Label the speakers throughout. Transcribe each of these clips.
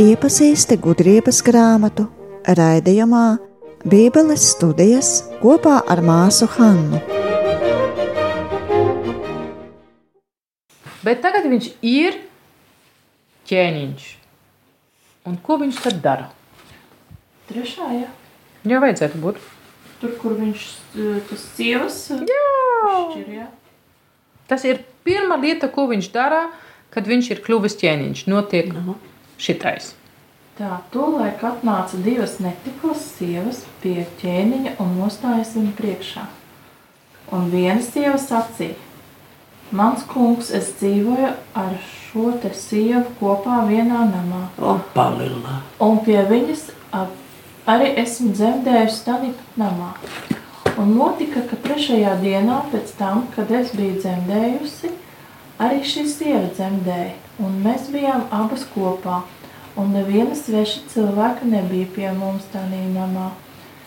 Speaker 1: Iepazīsti gudrības grāmatu raidījumā Bībeles studijas kopā ar māsu Hannu.
Speaker 2: Bet tagad viņš ir ķēniņš. Un ko viņš tad dara?
Speaker 3: Trešā, jā.
Speaker 2: Jau vajadzētu būt.
Speaker 3: Tur, kur viņš tas sievas
Speaker 2: Jā.
Speaker 3: šķir, jā.
Speaker 2: Tas ir pirmā lieta, ko viņš dara, kad viņš ir kļuvis ķēniņš. Notiek šitais.
Speaker 3: Tā, tolaik atnāca divas netiklas sievas pie ķēniņa un nostājas viņa priekšā. Un viena sieva sacīja, mans kungs, es dzīvoju ar šo te sievu kopā vienā namā.
Speaker 4: Opalila.
Speaker 3: Un pie viņas arī esmu dzemdējusi tādā namā. Un notika, ka trešajā dienā pēc tam, kad es biju dzemdējusi, arī šī sieva dzemdēja. Un mēs bijām abas kopā. Un neviena sveša cilvēka nebija pie mums tādā namā.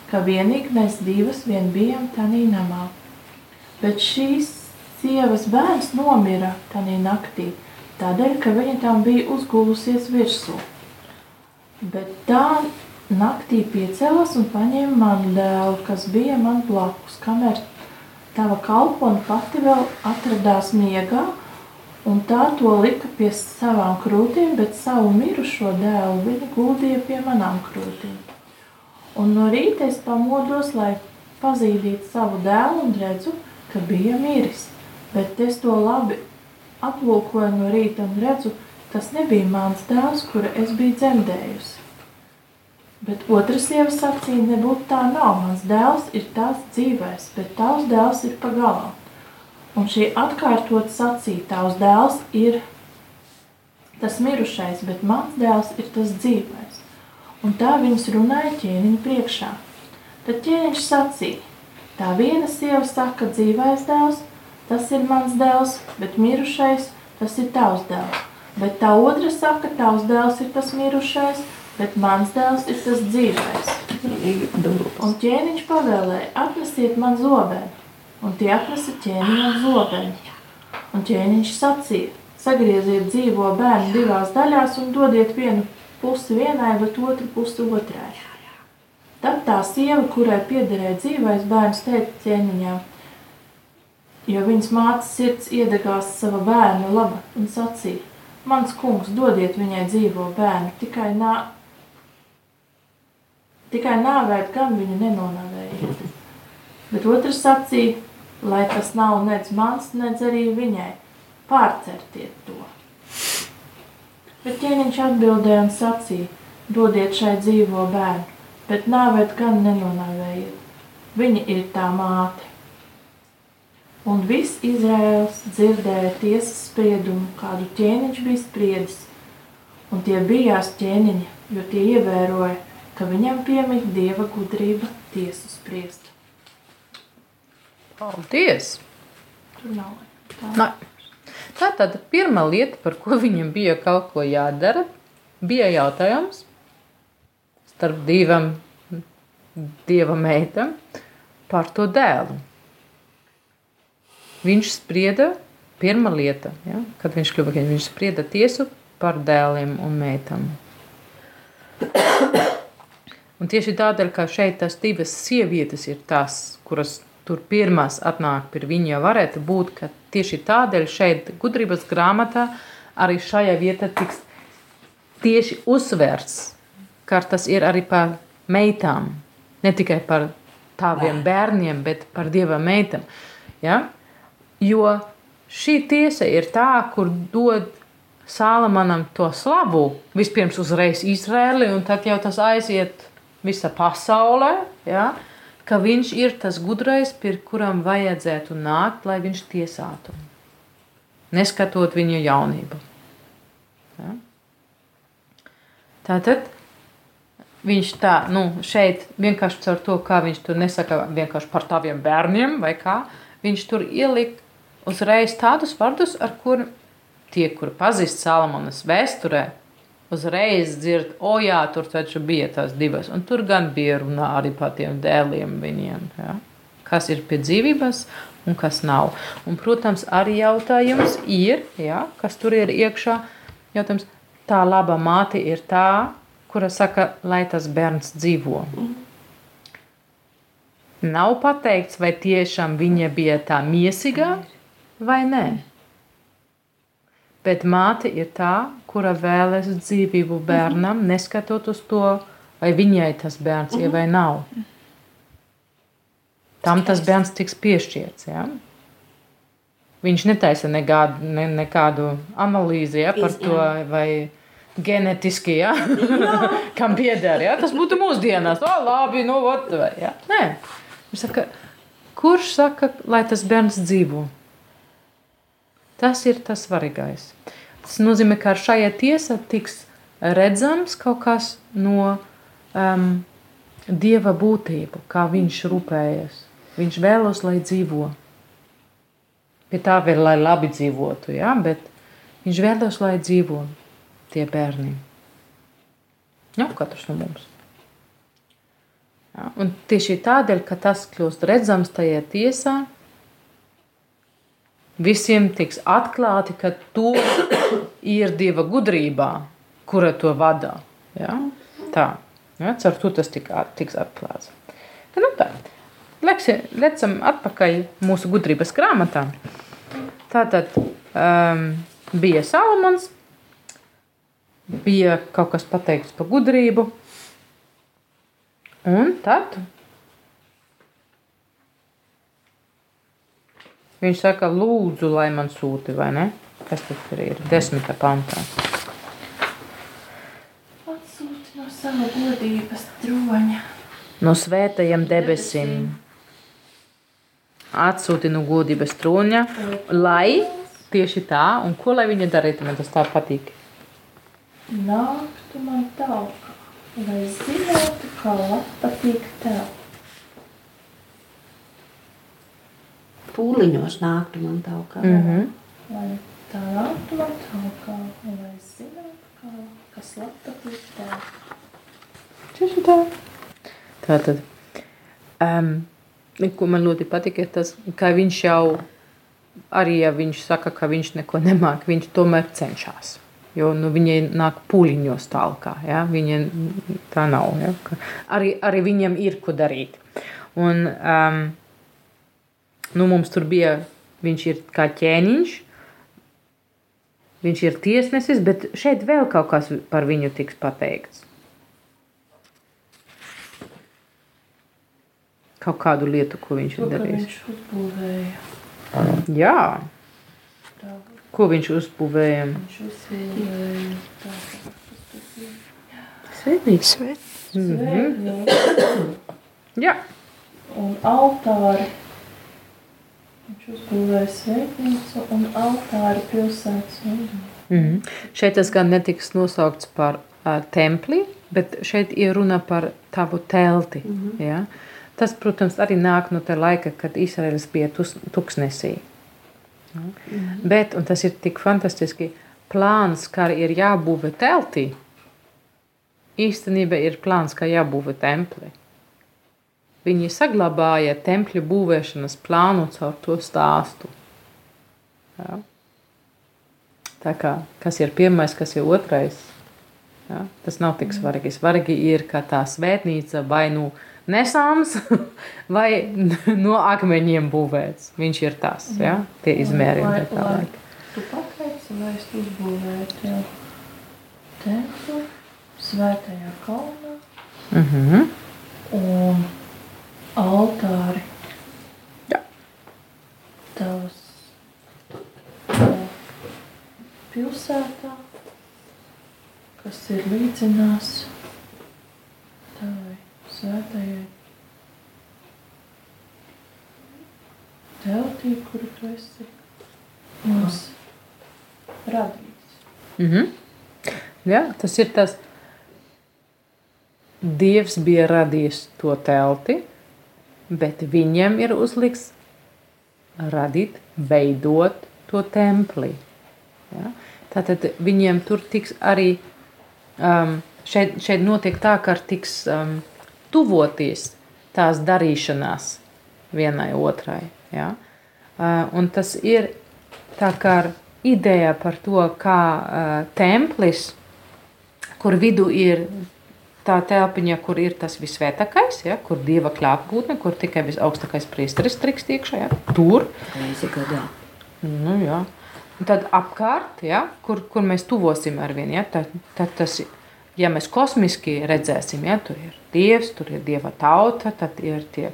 Speaker 3: Kā vienīgi mēs divas vien bijām tādā namā. Bet šīs sievas bērns nomira tajā naktī, tādēļ, ka viņa tam bija uzgulusies virsū. Bet tā naktī piecēlās un paņēma manu dēlu, kas bija man blakus, kamēr tava kalpone pati vēl atradās miegā, un tā to lika pie savām krūtīm, bet savu mirušo dēlu viņa guldīja pie manām krūtīm. Un no rīta es pamodos, lai pazīdītu savu dēlu un redzu, ka bija miris. Bet es to labi aplūkoju no rīta un redzu, tas nebija mans dēls, kura es biju dzemdējusi. Bet otra sieva sacīja, nebūtu tā nav. Mans dēls ir tās dzīvēs, bet tavs dēls ir pagalā. Un šī atkārtot sacīja, tavs dēls ir tas mirušais, bet mans dēls ir tas dzīvais. Un tā viņas runāja ķēniņa priekšā. Tad ķēniņš sacīja, tā viena sieva saka, dzīvais dēls, tas ir mans dēls, bet mirušais, tas ir tavs dēls. Bet tā otra saka, tavs dēls ir tas mirušais, bet mans dēls ir tas dzīvais. Un ķēniņš pavēlēja, atnesiet man zobenu, un tie atnesa ķēniņam zobenu. Un ķēniņš sacīja, sagrieziet dzīvo bērnu divās daļās un dodiet vienu pusi vienai, bet otru pusi otrai. Tad tā sieva, kurai piederēja dzīvais bērns, teica ķēniņām, jo viņas mātes sirds iedegās sava bērna laba un sacīja, mans kungs, dodiet viņai dzīvo bērnu, tikai nā, tikai nāvēt gan viņu nenonāvējiet. Bet otrs sacīja, lai tas nav nec mans, nec arī viņai. Pārcertiet to. Bet ķēniņš atbildēja un sacīja, dodiet šai dzīvo bērnu, bet nāvēt gan nenonāvējiet. Viņa ir tā māte. Un viss Izraels dzirdēja tiesas spriedumu, kādu ķēniņš bija spriedis. Un tie bijās ķēniņi, jo tie ievēroja, ka viņam piemīt dieva gudrība tiesu spriest.
Speaker 2: Paldies!
Speaker 3: Tur nav. Tā.
Speaker 2: Tā tad pirmā lieta, par ko viņam bija kaut ko jādara, bija jautājums starp divām dieva meitām par to dēlu. Viņš sprieda, pirmā lieta, ja, kad viņš kļuva ķēniņš, viņš sprieda tiesu par dēliem un meitām. Un tieši tādēļ, ka šeit tas divas sievietes ir tās, kuras tur pirmās atnāk pie viņa, jau varētu būt, ka tieši tādēļ šeit gudrības grāmatā arī šajā vietā tiks tieši uzsvērts, ka tas ir arī par meitām, ne tikai par tādiem bērniem, bet par dieva meitām. Ja? Jo šī tiesa ir tā, kur dod Sālamanam to slavu. Vispirms uzreiz Izraēli, un tad jau tas aiziet visa pasaulē. Ja? Ka viņš ir tas gudrais, pie kuram vajadzētu nākt, lai viņš tiesātu. Neskatot viņa jaunību. Ja? Tātad viņš tā, nu, šeit vienkārši caur to, kā viņš tur nesaka vienkārši par taviem bērniem vai kā, viņš tur ielika uzreiz tādus vārdus, ar kuriem tie, kuri pazīst Salamonas vēsturē, uzreiz dzird, o jā, tur taču bija tās divas, un tur gan bija runa arī par tiem dēliem viņiem, ja? kas ir pie dzīvības un kas nav. Un, protams, arī jautājums ir, ja, kas tur ir iekšā, jautājums, tā laba māte ir tā, kura saka, lai tas bērns dzīvo. Nav pateikts, vai tiešām viņa bija tā miesīgā vai nē. Bet māte ir tā, kura vēlas dzīvību bērnam, neskatot uz to, vai viņai tas bērns ir vai nav. Tam tas bērns tiks piešķirts. Ja? Viņš netaisa nekādu, ne, nekādu analīzi ja, par to, vai genetiski, ja? kam pieder. Ja? Tas būtu mūsdienās. O, labi, nu, ot, vai, ja? Nē, viņš saka, kurš saka, lai tas bērns dzīvo? Tas ir tas svarīgais. Tas nozīmē, ka ar šajā tiesā tiks redzams kaut kas no um, dieva būtību, kā viņš rūpējas. Viņš vēlos, lai dzīvo. Pie tā vēl, lai labi dzīvotu, ja? bet viņš vēlos, lai dzīvo tie bērni. Jau katrs no mums. Ja? Un tieši tādēļ, ka tas kļūst redzams tajā tiesā, visiem tiks atklāti, ka to ir Dieva gudrībā, kura to vada. Ja? Tā. Ja? Caur to tas tika, tiks atklāts. Nu, tā. Lecam atpakaļ mūsu gudrības grāmatā. Tātad um, bija Salamans, bija kaut kas pateikts par gudrību, un tad viņš saka, lūdzu, lai man sūti, vai ne? Kas tas ir? Desmitā pantā.
Speaker 3: Atsūti no sava godības troņa.
Speaker 2: No svētajiem debesīm atsūti no godības troņa, lai tieši tā, un ko lai viņa darītu, man tas tā patīk.
Speaker 3: Nāktu man tālāk, lai zinātu, kā labi patīk tev.
Speaker 4: Pūliņos nāktu man tālāk.
Speaker 2: Mm -hmm.
Speaker 3: Lai tā nāktu man tālāk, lai zinātu, kā, kas labi patīk tev.
Speaker 2: Tieši tā. Tātad. Um, ko man ļoti patīk, ir tas, ka viņš jau, arī ja viņš saka, ka viņš neko nemāk, viņš tomēr cenšas. Jo nu, viņai nāk pūliņos tālāk. Ja? Viņa tā nav. Ja? Ka arī, arī viņam ir ko darīt. Un, um, nu, mums tur bija, viņš ir kā ķēniņš, viņš ir tiesnesis, bet šeit vēl kaut kas par viņu tiks pateikts. kaut kādu lietu, ko viņš ir darījis.
Speaker 3: Viņš uzbūvēja.
Speaker 2: Jā, ko viņš uzbūvēja?
Speaker 3: viņš uzbūvēja. Tā,
Speaker 4: Svētnīca.
Speaker 3: svētnīcu
Speaker 2: Jā,
Speaker 3: un altāri. Viņš uzbūvēja svētnīcu un altāri pilsētas vidū.
Speaker 2: mhm. šeit tas gan netiks nosaukts par uh, templi, bet šeit ir runa par tavu telti.
Speaker 4: Mhm.
Speaker 2: Ja? Tas, protams, arī nāk no tā laika, kad Izraels bija tus, tuksnesī. Ja? Bet, un tas ir tik fantastiski, plāns, kā ir jābūvē teltī, īstenībā ir plāns, kā jābūvē templi. Viņi saglabāja tempļu būvēšanas plānu caur to stāstu. Ja? Tā kā, kas ir pirmais, kas ir otrais, ja? tas nav tik svarīgi. Svarīgi ir, ka tā svētnīca vai nu nesāms, vai no akmeņiem būvēts. Viņš ir tas, ja? tie izmērījumi.
Speaker 3: Lai-
Speaker 2: tā tālāk.
Speaker 3: Tu pateici, lai es uzbūvēju tev templi svētajā kalnā
Speaker 2: Mhm.
Speaker 3: un altāri.
Speaker 2: Jā.
Speaker 3: Tavas uh, pilsētā, kas ir līdzinās tavai svētajai teltī, kuru tu esi mums radījis.
Speaker 2: Mhm. Ja, tas ir tas, Dievs bija radījis to telti, bet viņam ir uzliks radīt, veidot to templi. Ja? Tātad viņiem tur tiks arī, um, šeit, šeit notiek tā, ka tiks um, tuvoties tās darīšanās vienai otrai. Ja? Uh, un tas ir tā kā ideja par to, kā uh, templis kur vidū ir tā telpiņa, kur ir tas visvētākais, ja, kur dieva klātbūtne, kur tikai visaugstākais priesteris trikst iekšā. Ja, tur.
Speaker 4: Reizi gadā.
Speaker 2: Nu, jā. Un tad apkārt, ja, kur, kur mēs tuvosim ar vienu, ja, tad, tad tas, ja mēs kosmiski redzēsim, ja, tur ir dievs, tur ir dieva tauta, tad ir tie,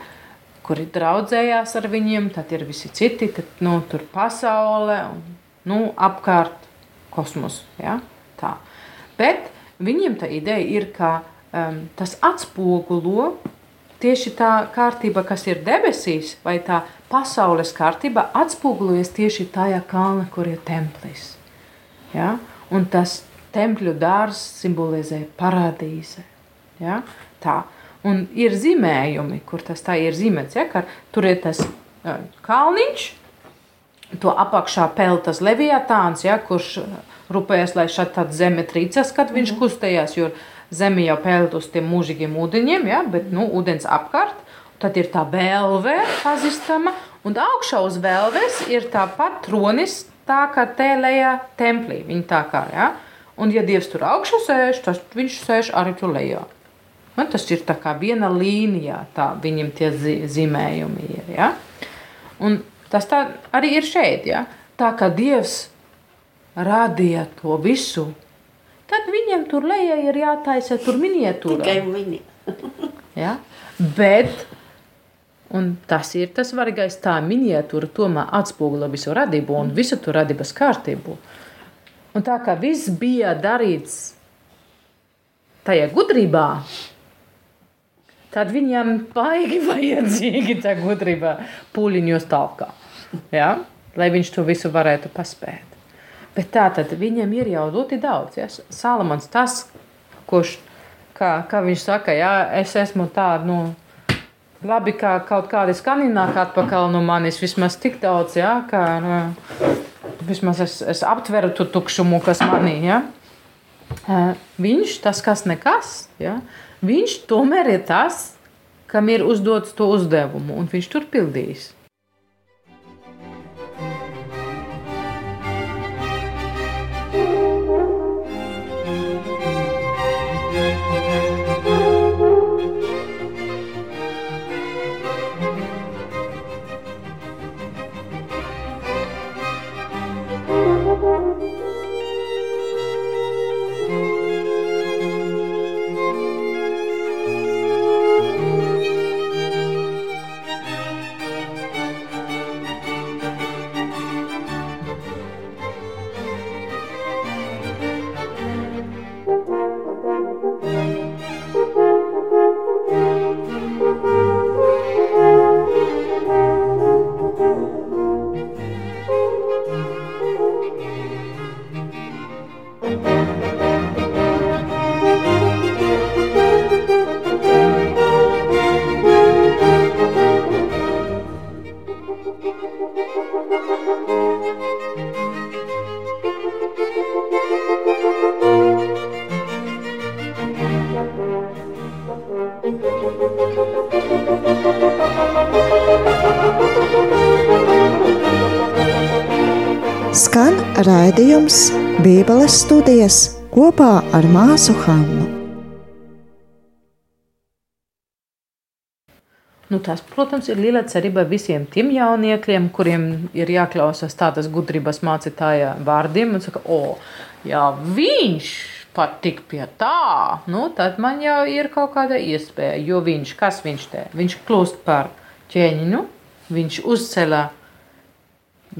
Speaker 2: kuri draudzējās ar viņiem, tad ir visi citi, tad, nu, tur pasaule un, nu, apkārt kosmos, ja, tā. Bet viņiem tā ideja ir, ka um, tas atspogulo tieši tā kārtība, kas ir debesīs, vai tā pasaules kārtība, atspogulojas tieši tajā kalna, kur ir templis. Ja? Un tas tempļu dārzs simbolizē paradīze. Ja? Tā. Un ir zīmējumi, kur tas tā ir zīmēts, ja? ka tur ir tas uh, kalniņš, to apakšā peltas leviatāns, ja? kurš rūpējas, lai šādi tāda zeme trīcas, kad viņš mm -hmm. kustējās, jo Zeme jau peld uz tiem mūžīgiem ūdeņiem, ja, bet nu, ūdens apkārt. Tad ir tā vēlve pazīstama, un augšā uz vēlves ir tāpat tronis, tā kā tēlējā templī. Viņa tā kā, ja? Un, ja Dievs tur augšā sēž, tad viņš sēž arī tur lejā. Man tas ir tā kā viena līnija, tā viņam tie zīmējumi ir. Ja? Un tas tā arī ir šeit. Ja? Tā kā Dievs radīja to visu, viņiem tur lejā ir jātaisa tur miniatūra.
Speaker 4: Tikai viņi.
Speaker 2: ja? Bet, un tas ir tas svarīgais, tā miniatūra tomēr atspoguļo visu radību un visu to radības kārtību. Un tā kā viss bija darīts tajā gudrībā, tad viņam baigi vajadzīgi tā gudrība pūliņos talkā, ja? lai viņš to visu varētu paspēt. Bet tā tad viņam ir jau ļoti daudz. Ja? Salamans tas, kurš, kā, kā viņš saka, ja, es esmu tāds, nu, labi, kā kaut kādi skani nāk atpakaļ no manis, vismaz tik daudz, ja, ka nu, vismaz es, es aptveru to tukšumu, kas manī. Ja? Viņš, tas kas nekas, ja? viņš tomēr ir tas, kam ir uzdots to uzdevumu, un viņš tur pildīs.
Speaker 1: Raidījums Bībeles studijas kopā ar māsu Hannu.
Speaker 2: Nu, tas, protams, ir liela cerība visiem tiem jauniekiem, kuriem ir jāklausās tādas gudrības mācītāja vārdiem. Un saka, o, jā, viņš pat tik pie tā, nu, tad man jau ir kaut kāda iespēja. Jo viņš, kas viņš te? Viņš kļūst par ķēniņu, viņš uzceļ,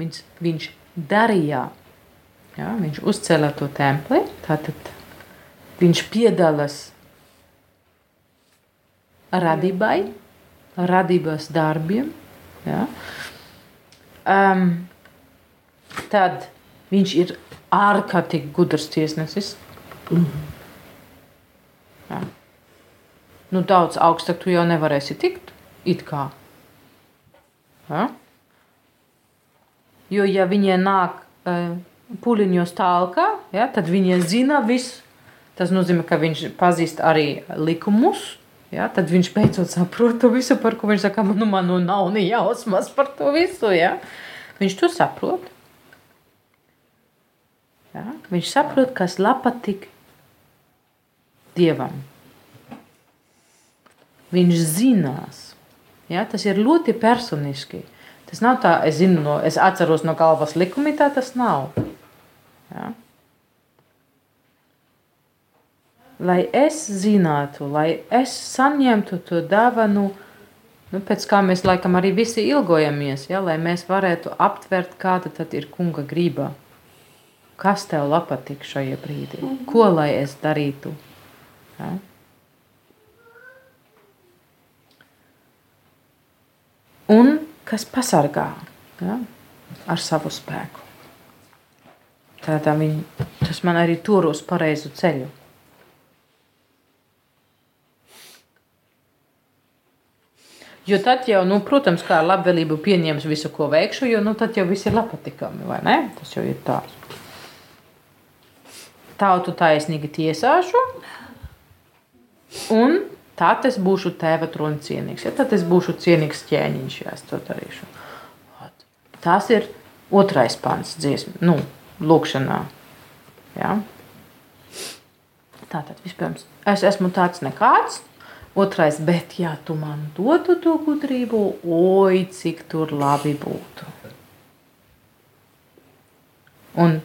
Speaker 2: viņš, viņš darīja. Ja, viņš uzcēla to templi, tātad viņš piedalās radībai, radības darbiem. Ja. Um, tad viņš ir ārkārtīgi gudrs tiesnesis. Mm -hmm. ja. nu, daudz augstāk tu jau nevarēsi tikt. It kā. Ja. Jo, ja viņi nāk uh, puliņos tālāk, ja, tad viņi zina visu. Tas nozīmē, ka viņš pazīst arī likumus. Ja, tad viņš beidzot saprot to visu, par ko viņš saka, nu, man nu nav ne jausmas par to visu. Ja. Viņš to saprot. Ja. Viņš saprot, kas lapa tik. Dievam. Viņš zinās. Ja? Tas ir ļoti personiski. Tas nav tā, es zinu, no, es atceros no galvas likumi, tā tas nav. Ja? Lai es zinātu, lai es saņemtu to dāvanu, nu, pēc kā mēs laikam arī visi ilgojamies, ja? lai mēs varētu aptvert, kāda tad ir kunga grība. Kas tev patīk šajā brīdī? Ko lai es darītu? Ja? Un kas pasargā ja? ar savu spēku. Tādā viņa, tas man arī tur uz pareizu ceļu. Jo tad jau, nu, protams, kā labvēlību pieņems visu, ko veikšu, jo nu, tad jau viss ir patīkami, vai ne? Tas jau ir tāds. Tautu taisnīgi tiesāšu, un tad es būšu tēva troni cienīgs. Ja? Tad es būšu cienīgs ķēniņš, ja es to darīšu. Tas ir otrais pants dziesmu, nu, lūkšanā. Ja? Tātad vispirms es esmu tāds nekāds. Otrais, bet ja tu man dotu to gudrību, oi, cik tur labi būtu. Un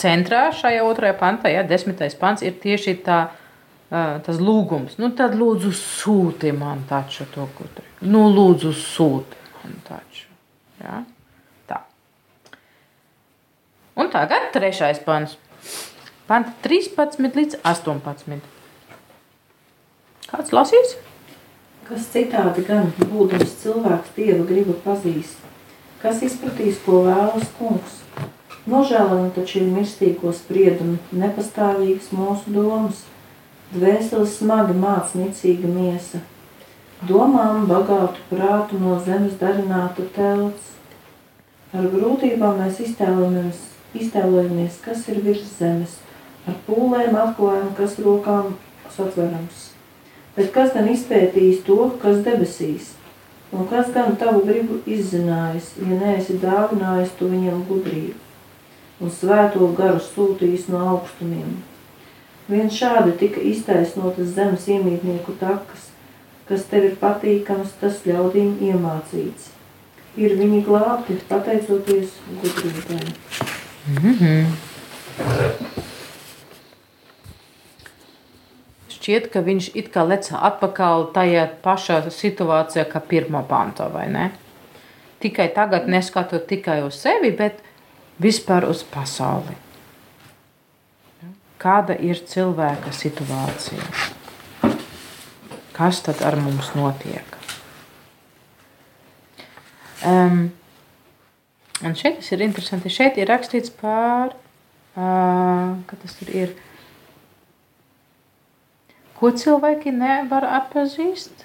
Speaker 2: centrā šajā otrajā pantā, ja desmitais pants, ir tieši tā, tas lūgums. Nu, tad lūdzu sūti man taču to gudrību. Nu, lūdzu sūti man taču. Ja? Tā. Tagad trešais pants. Pants 13 līdz 18. Kāds lasīs?
Speaker 4: Kas citādi gan būdams cilvēks dieva gribu pazīst, kas izpratīs, ko vēlas kungs. Nožēlojam taču ir mirstīgo spriedumu, nepastāvīgas mūsu domas, dvēseles smagi māc nicīga miesa, domām bagātu prātu no zemes darināta telts. Ar grūtībām mēs iztēlojamies, iztēlojamies kas ir virs zemes, ar pūlēm atklājam, kas rokām satverams. Bet kas gan izpētīs to, kas debesīs? Un kas gan tavu gribu izzinājis, ja neesi dāvinājis tu viņam gudrību? Un svēto garu sūtījis no augstumiem. Vien šādi tika iztaisnotas zemes iemītnieku takas, kas tev ir patīkams, tas ļaudīm iemācīts. Ir viņi glābti pateicoties gudrībai.
Speaker 2: -hmm. šķiet, ka viņš it kā lec atpakaļ tajā pašā situācijā, kā pirmā pantā, vai ne? Tikai tagad neskatot tikai uz sevi, bet vispār uz pasauli. Kāda ir cilvēka situācija? Kas tad ar mums notiek? Um, Un šeit tas ir interesanti. Šeit ir rakstīts par, uh, ka tas tur ir, ko cilvēki nevar atpazīst.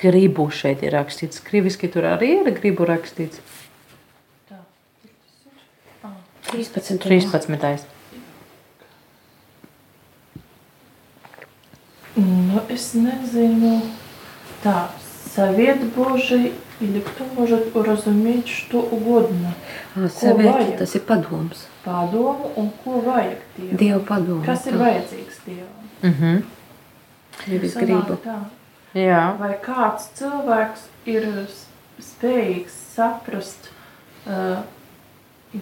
Speaker 2: Gribu šeit ir rakstīts. Krieviski tur arī ir gribu rakstīts.
Speaker 3: Tā,
Speaker 5: 13.
Speaker 2: 13.
Speaker 3: Nu, es nezinu, tā, saviet Božai Или кто может уразуметь что угодно?
Speaker 5: Savēt, tas ir padoms.
Speaker 3: Padomu un ko vajag Dievam.
Speaker 5: Dieva padomu.
Speaker 3: Kas ir
Speaker 5: tā.
Speaker 3: vajadzīgs Dievam?
Speaker 2: Mhm. Uh
Speaker 5: -huh.
Speaker 3: Ja es
Speaker 5: gribu.
Speaker 3: Tā,
Speaker 2: Jā.
Speaker 3: Vai kāds cilvēks ir spējīgs saprast uh,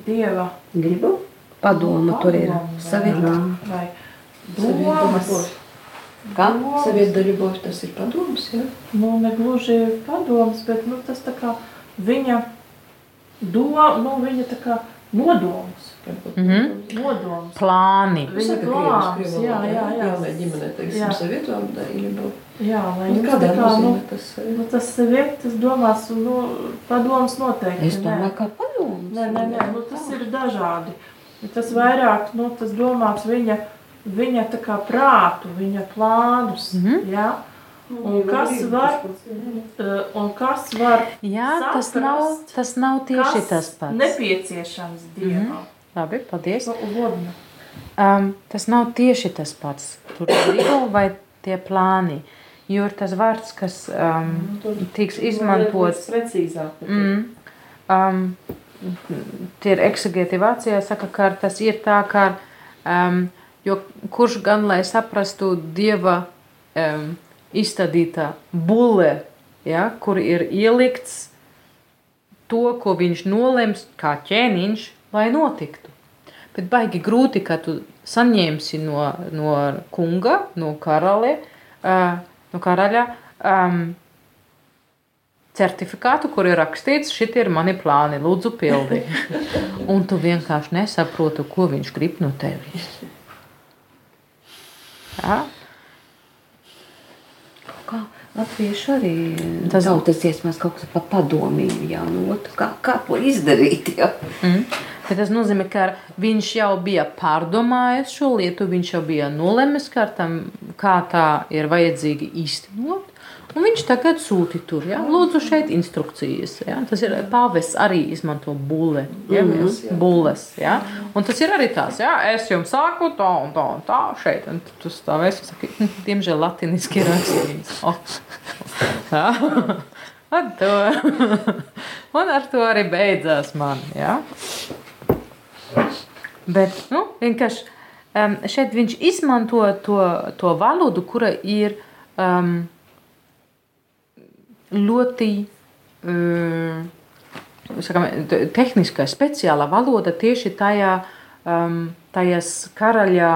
Speaker 3: Dieva
Speaker 5: gribu? Padomu, padomu tur ir
Speaker 3: savienot. Vai domas?
Speaker 6: Kā? Savieta ļubovs, tas ir padoms, jā?
Speaker 3: Nu, ne gluži padoms, bet nu, tas tā kā viņa doma, nu, viņa tā kā nodoms. varbūt.
Speaker 2: Mhm.
Speaker 3: Nodoms.
Speaker 2: plāni.
Speaker 3: Viņa
Speaker 6: Saka,
Speaker 3: plāns, jā, jā, jā.
Speaker 6: Jaunai ģimenei, teiksim, vārdā ļubov.
Speaker 3: Jā, lai
Speaker 6: Nu, kādā
Speaker 3: kā, nu,
Speaker 6: tas?
Speaker 3: nu, tas seviet, tas domās, nu, padoms noteikti.
Speaker 5: Es domāju, kā padoms.
Speaker 3: Nē, nē, nē, nu, tas ir dažādi. Tas vairāk, nu, tas domāts viņa, viņa kā prātu, viņa plānus,
Speaker 2: Mhm.
Speaker 3: jā. Un kas var, eh, un kas var
Speaker 2: Jā, tas nav,
Speaker 3: Saprast,
Speaker 2: tas nav tieši tas pats.
Speaker 3: nepieciešams Dievam.
Speaker 2: Labi, paldies.
Speaker 3: Ugodnu.
Speaker 2: Um, tas nav tieši tas pats. Tur ir griba vai tie plāni. Jo ir tas vārds, kas um, tiks izmantots.
Speaker 4: precīzāk.
Speaker 2: Mm, um, tie ir eksegēti Vācijā, saka, ka tas ir tā, ka, um, Jo kurš gan lai saprastu dieva um, izstādītā bulle, ja, kur ir ielikts to, ko viņš nolems, kā ķēniņš, lai notiktu. Bet baigi grūti, ka tu saņemsi no, no kunga, no karale, uh, no karaļa um, certifikātu, kur ir rakstīts, šitie ir mani plāni, lūdzu pildi. Un tu vienkārši nesaproti, ko viņš grib no tevis. Ja?
Speaker 5: Kā latvieši arī
Speaker 2: Tas-
Speaker 5: tas tautas dziesmās kaut kas pa padomību jānotu. Kā, kā to izdarīt? Jā.
Speaker 2: Mm. Bet tas nozīmē, ka viņš jau bija pārdomājis šo lietu, viņš jau bija nolemis, kā, tam, kā tā ir vajadzīgi īstenot. Un viņš tagad sūta tur, ja? lūdzu, šeit instrukcijas. Ja? Tas ir pāvests arī izmanto bulle, ja? mm -hmm. bulles. Ja? Un tas ir arī tās, ja? es jums saku tā un tā un tā šeit. Un tu stāvēsi un saki, "Hm, diemžēl latiniski rakstīts. Oh. Ja? Un, to. un ar to arī beidzās man. Ja? Bet nu, vienkārši um, šeit viņš izmanto to, to valodu, kura ir um, ļoti um, sakam, te- tehniskā, speciāla valoda tieši tajā, um, tajās karaļa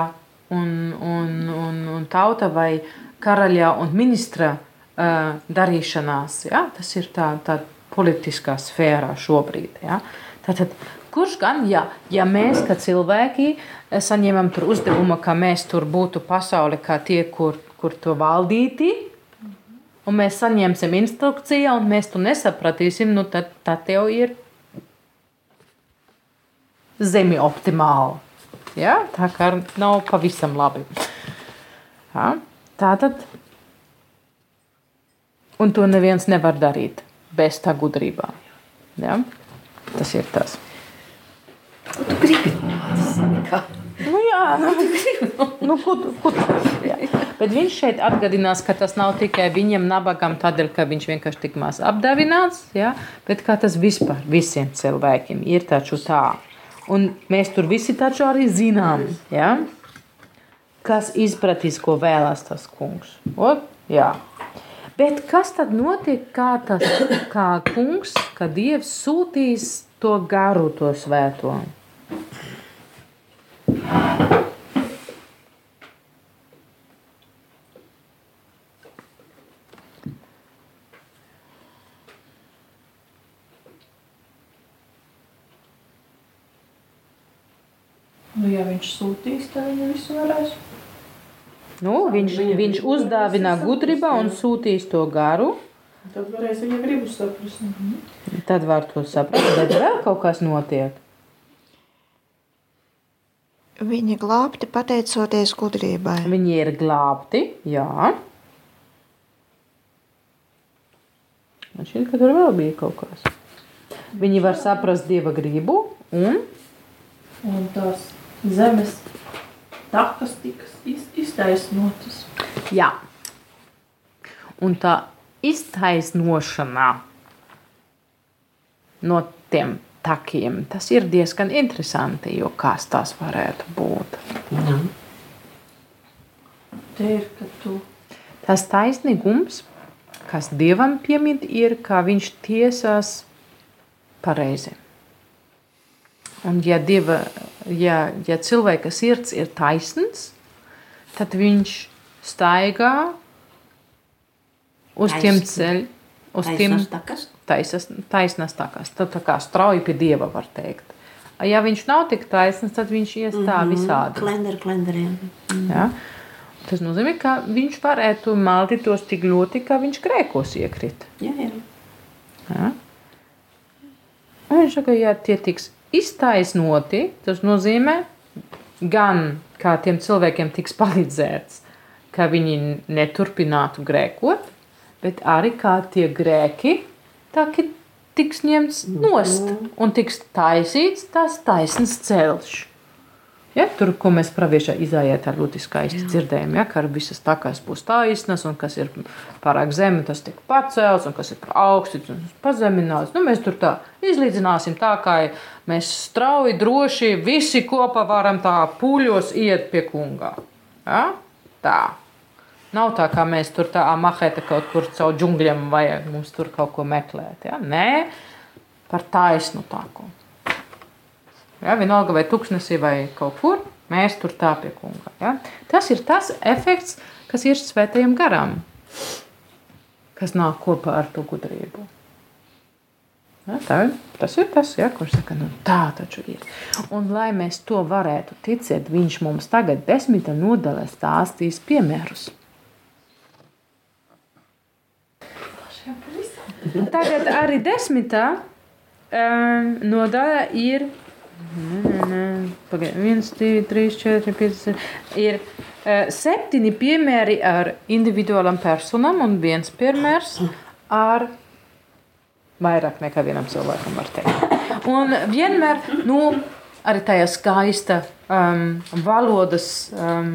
Speaker 2: un, un, un, un tauta vai karaļa un ministra uh, darīšanās. Ja? Tas ir tā, tā politiskā sfērā šobrīd. Ja? Tātad, kurš gan, ja, ja mēs, kā cilvēki, saņemam uzdevumu, ka mēs tur būtu pasauli kā tie, kur, kur to valdīti, un mēs saņemsim instrukciju, un mēs to nesapratīsim, nu tad, tad tev ir zemi optimāli. Ja? Tā kā nav pavisam labi. Ja? Tā tad. Un to neviens nevar darīt bez tā gudrībām. Ja? Tas ir tas.
Speaker 5: Ko tu gribi? Kā?
Speaker 2: Nu, jā, nu, nu, ko, ko, jā. Bet viņš šeit atgādinās, ka tas nav tikai viņam nabagam, tādēļ, ka viņš vienkārši tik maz apdāvināts, ja? bet kā tas vispār visiem cilvēkiem ir taču tā. Un mēs tur visi taču arī zinām, ja? kas izpratīs, ko vēlās tas kungs. O, jā. Bet kas tad notiek, kā, tas, kā kungs, ka Dievs sūtīs to garu, to svēto?
Speaker 3: Nu, ja viņš sūtīs, tad viņi visu varēs.
Speaker 2: Nu, viņš, viņš uzdāvina gudrībā un sūtīs to garu.
Speaker 3: Tad varēs viņa gribu saprast.
Speaker 2: Tad var to saprast, bet vēl kaut kas notiek.
Speaker 1: Viņi glābti pateicoties gudrībai.
Speaker 2: Viņi ir glābti, jā. Man šķiet, ka tur vēl bija kaut kas. Viņi var saprast dieva gribu un
Speaker 3: Un tās zemes takas tiks iz- iztaisnotas.
Speaker 2: Jā. Un tā iztaisnošana no tiem takiem, tas ir diezgan interesanti, jo kas tas varētu būt.
Speaker 3: Te ir, ka tu
Speaker 2: Tas taisnīgums, kas dievam piemīt, ir, ka viņš tiesās pareizi. Un, ja, dieva, ja, ja cilvēka sirds ir taisns, tad viņš staigā uz tiem
Speaker 5: Taisn-
Speaker 2: ceļiem, uz tiem
Speaker 5: Taisnas takas?
Speaker 2: Taisas, taisnas takas. Tad tā kā strauji pie dieva var teikt. Ja viņš nav tik taisns, tad viņš ies tā visādi.
Speaker 5: Klender, klenderiem.
Speaker 2: Ja? Tas nozīmē, ka viņš varētu maldītos tik ļoti, ka viņš grēkos iekrīt.
Speaker 5: Jā, jā.
Speaker 2: Ja? Un viņš saka, ja tie tiks iztaisnoti, tas nozīmē, gan kā tiem cilvēkiem tiks palīdzēts, ka viņi neturpinātu grēkot, bet arī kā tie grēki tā, tiks ņemts nost un tiks taisīts tas taisns ceļš. Ja, tur, ko mēs pravieša izājā tā ļoti skaisti dzirdējām, ja, ka ar visas takas būs taisnas, un kas ir pārāk zemi, tas tiek pacelts, un kas ir par augstu, tas pazemināts. Nu, mēs tur tā izlīdzināsim tā, kā mēs strauji, droši, visi kopā varam tā pūļos iet pie kungā. Ja? Tā. Nav tā, kā mēs tur tā mahēta kaut kur caur džungļiem vajag mums tur kaut ko meklēt. Ja? Nē, par taisnu tāku. Ja, vienalga vai tuksnesī vai kaut kur, mēs tur tā pie kunga. Ja? Tas ir tas efekts, kas ir svētajam garam, kas nāk kopā ar to gudrību. Ja, tā, tas ir tas, ja, kurš saka, nu tā taču ir. Un, lai mēs to varētu ticēt, viņš mums tagad desmita nodaļā stāstīs piemērus. Tagad arī desmitā um, nodaļa ir Pagaid, 1, 2, 3, 4, 5, 6. Ir uh, septiņi piemēri ar individuālam personam un viens piemērs ar vairāk nekā vienam cilvēkam var teikt. Un vienmēr, nu, arī tajā skaista um, valodas um,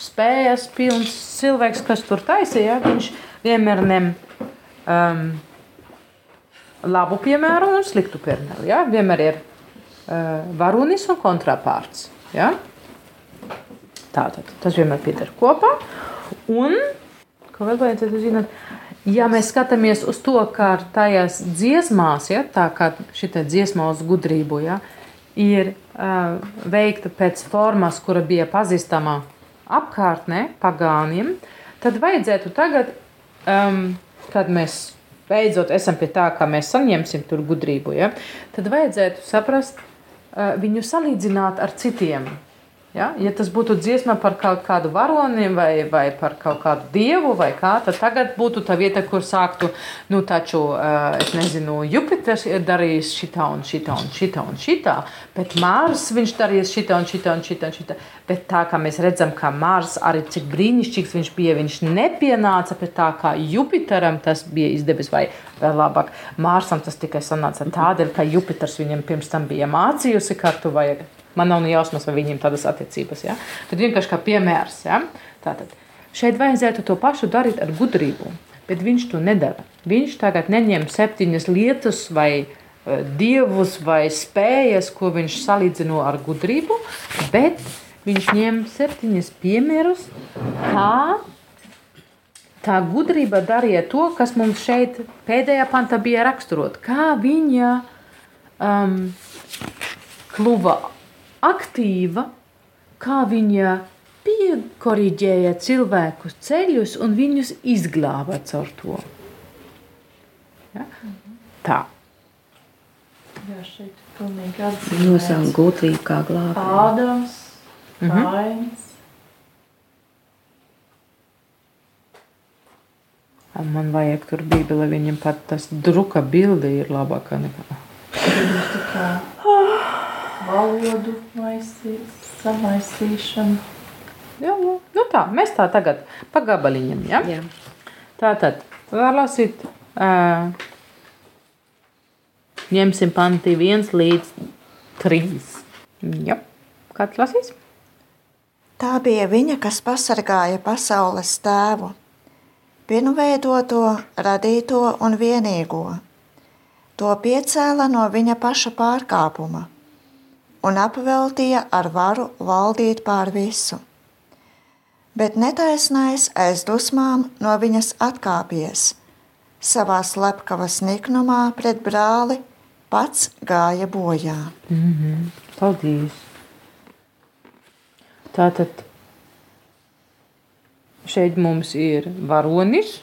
Speaker 2: spējas pilns cilvēks, kas tur taisīja, viņš vienmēr nem um, labu piemēru un sliktu piemēru. Ja? Vienmēr ir uh, varonis un kontrapārts. Ja? Tātad tas vienmēr pieder kopā. Un, ko vēl vajadzētu zināt, ja mēs skatāmies uz to, kā tajās dziesmās, ja, tā kā šī dziesma uz gudrību, ja, ir uh, veikta pēc formas, kura bija pazīstama apkārtnē, pagāniem, tad vajadzētu tagad, um, kad mēs beidzot esam pie tā, ka mēs saņemsim tur gudrību, ja, tad vajadzētu saprast, uh, viņu salīdzināt ar citiem. Ja? ja tas būtu dziesma par kaut kādu varoni vai, vai par kaut kādu dievu, vai kā, tad tagad būtu tā vieta, kur sāktu, nu, taču, uh, es nezinu, Jupiters ir darījis šitā un šitā un šitā un šitā, bet Mārs viņš darījis šitā un šitā un šitā un šitā. Bet tā kā mēs redzam, ka Mārs arī cik brīnišķīgs viņš bija, viņš nepienāca pie tā, kā Jupiteram tas bija izdevies, vai vēl labāk, Mārsam tas tikai sanāca tādēļ, ka Jupiters viņam pirms tam bija mācījusi, kā tu vajag Man nav jausmas, vai viņiem tādas attiecības. Ja? Tad vienkārši kā piemērs. Ja? Tātad šeit vajadzētu to pašu darīt ar gudrību, bet viņš to nedara. Viņš tagad neņem septiņas lietas vai uh, dievus vai spējas, ko viņš salīdzino ar gudrību, bet viņš ņem septiņas piemērus, kā tā gudrība darīja to, kas mums šeit pēdējā pantā bija raksturot. Kā viņa um, kļuva aktīva, kā viņa piekoriģēja cilvēku ceļus un viņus izglāba caur to. Ja? Tā.
Speaker 3: Jā, šeit ir pilnīgi atzīmēts.
Speaker 5: Nosaukt gudrību kā glābēju.
Speaker 3: Ādams,
Speaker 2: Mhm.
Speaker 3: Kains.
Speaker 2: Man vajag tur bībeli, viņam pat tas druka bilde ir labākā nekā.
Speaker 3: Tā kā valodu maisīs, samaisīšana.
Speaker 2: Jā, jā. Nu tā, mēs tā tagad pa gabaliņiem. Ja?
Speaker 5: Jā.
Speaker 2: Tā tad var lasīt. Uh, ņemsim panti 1 līdz 3. Jā, kāds lasīs?
Speaker 1: Tā bija viņa, kas pasargāja pasaules tēvu, pirmveidoto, radīto un vienīgo. To piecēla no viņa paša pārkāpuma un apveltīja ar varu valdīt pār visu. Bet netaisnais aiz dusmām no viņas atkāpies, savā slepkavas niknumā pret brāli pats gāja bojā.
Speaker 2: Paldies! Tātad šeit mums ir varonis.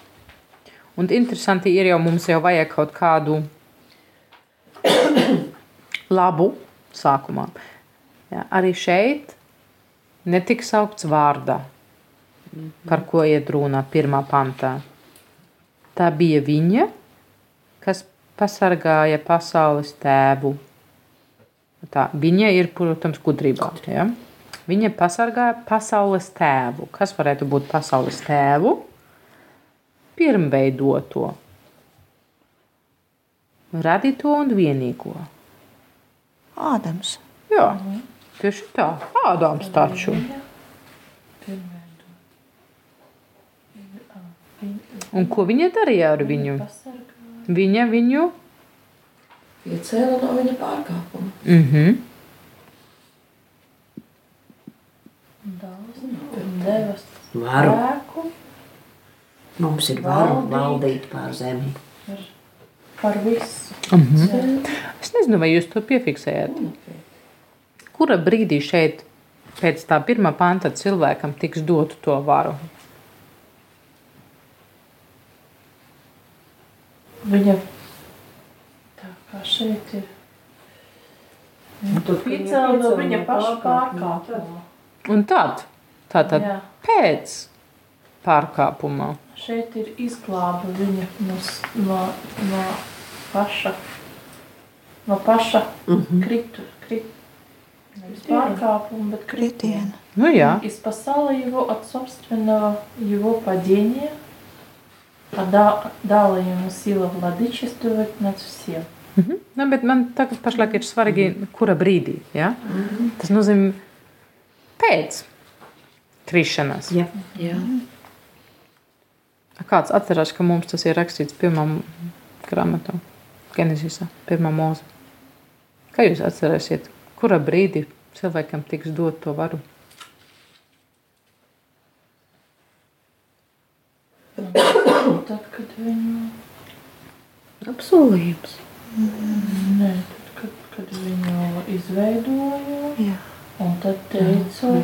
Speaker 2: Un interesanti ir jau mums jau vajag kaut kādu labu sākumā. Ja, arī šeit netika saukts vārdā, par ko iet runa pirmā pantā. Tā bija viņa, kas pasargāja pasaules tēvu. Tā, viņa ir, protams, gudrībā. Ja? Viņa pasargāja pasaules tēvu. Kas varētu būt pasaules tēvu? Pirmveidoto, radīto un vienīgo.
Speaker 1: Ādams.
Speaker 2: Jā, Tieši tā, Ādams taču. Un ko viņa darīja ar viņu? Viņa viņu.
Speaker 6: Iecēla no viņa pārkāpuma.
Speaker 2: Mhm.
Speaker 3: Dāvana un devas
Speaker 5: Varu.
Speaker 3: spēku
Speaker 5: Mums ir varu
Speaker 3: Valdīt.
Speaker 5: valdīt pār zemi.
Speaker 3: Par visu.
Speaker 2: Mhm.
Speaker 3: ceļu.
Speaker 2: Es nezinu, vai jūs to piefiksējat. Kura brīdī šeit, pēc tā pirmā panta, cilvēkam tiks dotu to varu?
Speaker 3: Viņa tā kā šeit ir.
Speaker 4: Kad viņa
Speaker 3: Piecēla no viņa paša
Speaker 4: pārkāpuma.
Speaker 2: Un tad, tātad
Speaker 3: Jā.
Speaker 2: pēc pārkāpuma
Speaker 3: šeit ir izglāba viņa no, no, no paša, no paša
Speaker 5: mm -hmm.
Speaker 3: kritu, kritu, nevis pārkāpuma, bet kritiena.
Speaker 2: Ну, я.
Speaker 3: И спасала его от собственного его падения, а да, дала ему силу владычествовать над всем.
Speaker 2: Mm -hmm. nu, bet man tagad pašlaik ir svarīgi, mm -hmm. kura brīdī. Ja? Mm -hmm. Tas nozīmē pēc krišanas.
Speaker 5: Yeah.
Speaker 6: Yeah. Mm -hmm.
Speaker 2: Kāds atcerās, ka mums tas ir rakstīts pirmā grāmatā, Genesisā, pirmā mūza. Kā jūs atcerēsiet, kura brīdī cilvēkam tiks dot to varu?
Speaker 3: Tad, kad viņu,
Speaker 5: Apsolījums.
Speaker 3: nē, tad, kad, kad viņu izveidoja,
Speaker 1: Jā.
Speaker 3: un tad teica,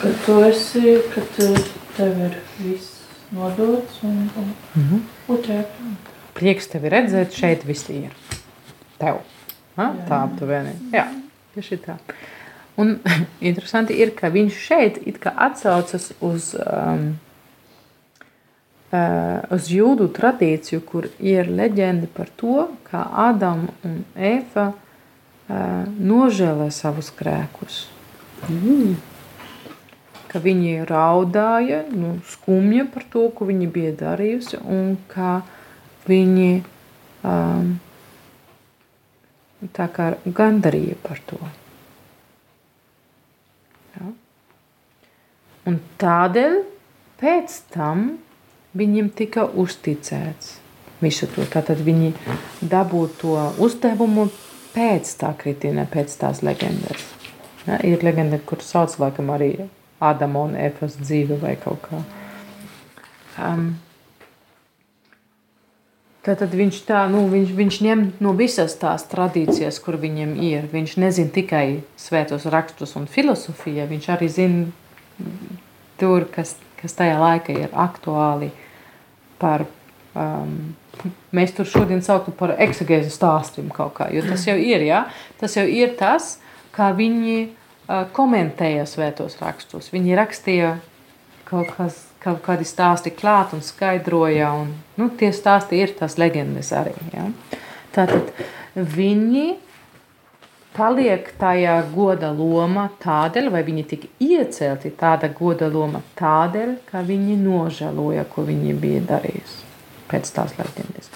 Speaker 3: ka tu esi, ka tev ir viss nodots un, un
Speaker 2: Mhm.
Speaker 3: otrajā
Speaker 2: Prieks tevi redzēt, šeit viss ir. Tev. Ha?
Speaker 3: Jā.
Speaker 2: Tā aptuveni. Jā, tieši tā. Un interesanti ir, ka viņš šeit it kā atsaucas uz, um, uh, uz jūdu tradīciju, kur ir leģenda par to, kā Ādama un Ēva uh, nožēlē savus grēkus.
Speaker 5: Mm.
Speaker 2: Ka viņi raudāja, nu, skumja par to, ko viņi bija darījusi, un ka viņi um, tā kā gandarīja par to. Ja? Un tādēļ pēc tam viņiem tika uzticēts visu to. Tātad viņi dabūja to uzdevumu pēc tā kritiena, pēc tās leģendas. Ja? Ir leģenda, kur sauc laikam arī Ādama un Efas dzīve vai kaut kā. Um, Tātad viņš, tā, nu, viņš, viņš ņem no visas tās tradīcijas, kur viņam ir. Viņš nezina tikai svētos rakstus un filozofiju, viņš arī zina tur, kas, kas tajā laikā ir aktuāli. Par, um, mēs tur šodien saucam par eksegēzu stāstiem kaut kā, jo tas jau ir, ja? tas jau ir tas, kā viņi komentēja svētos rakstus. Viņi rakstīja kaut, kas, kaut kādi stāsti klāt un skaidroja. Un, nu, tie stāsti ir tās leģendas arī. Ja? Tātad viņi paliek tajā goda lomā tādēļ, vai viņi tika iecelti tāda goda loma tādēļ, ka viņi nožēloja, ko viņi bija darījuši pēc tās leģendas.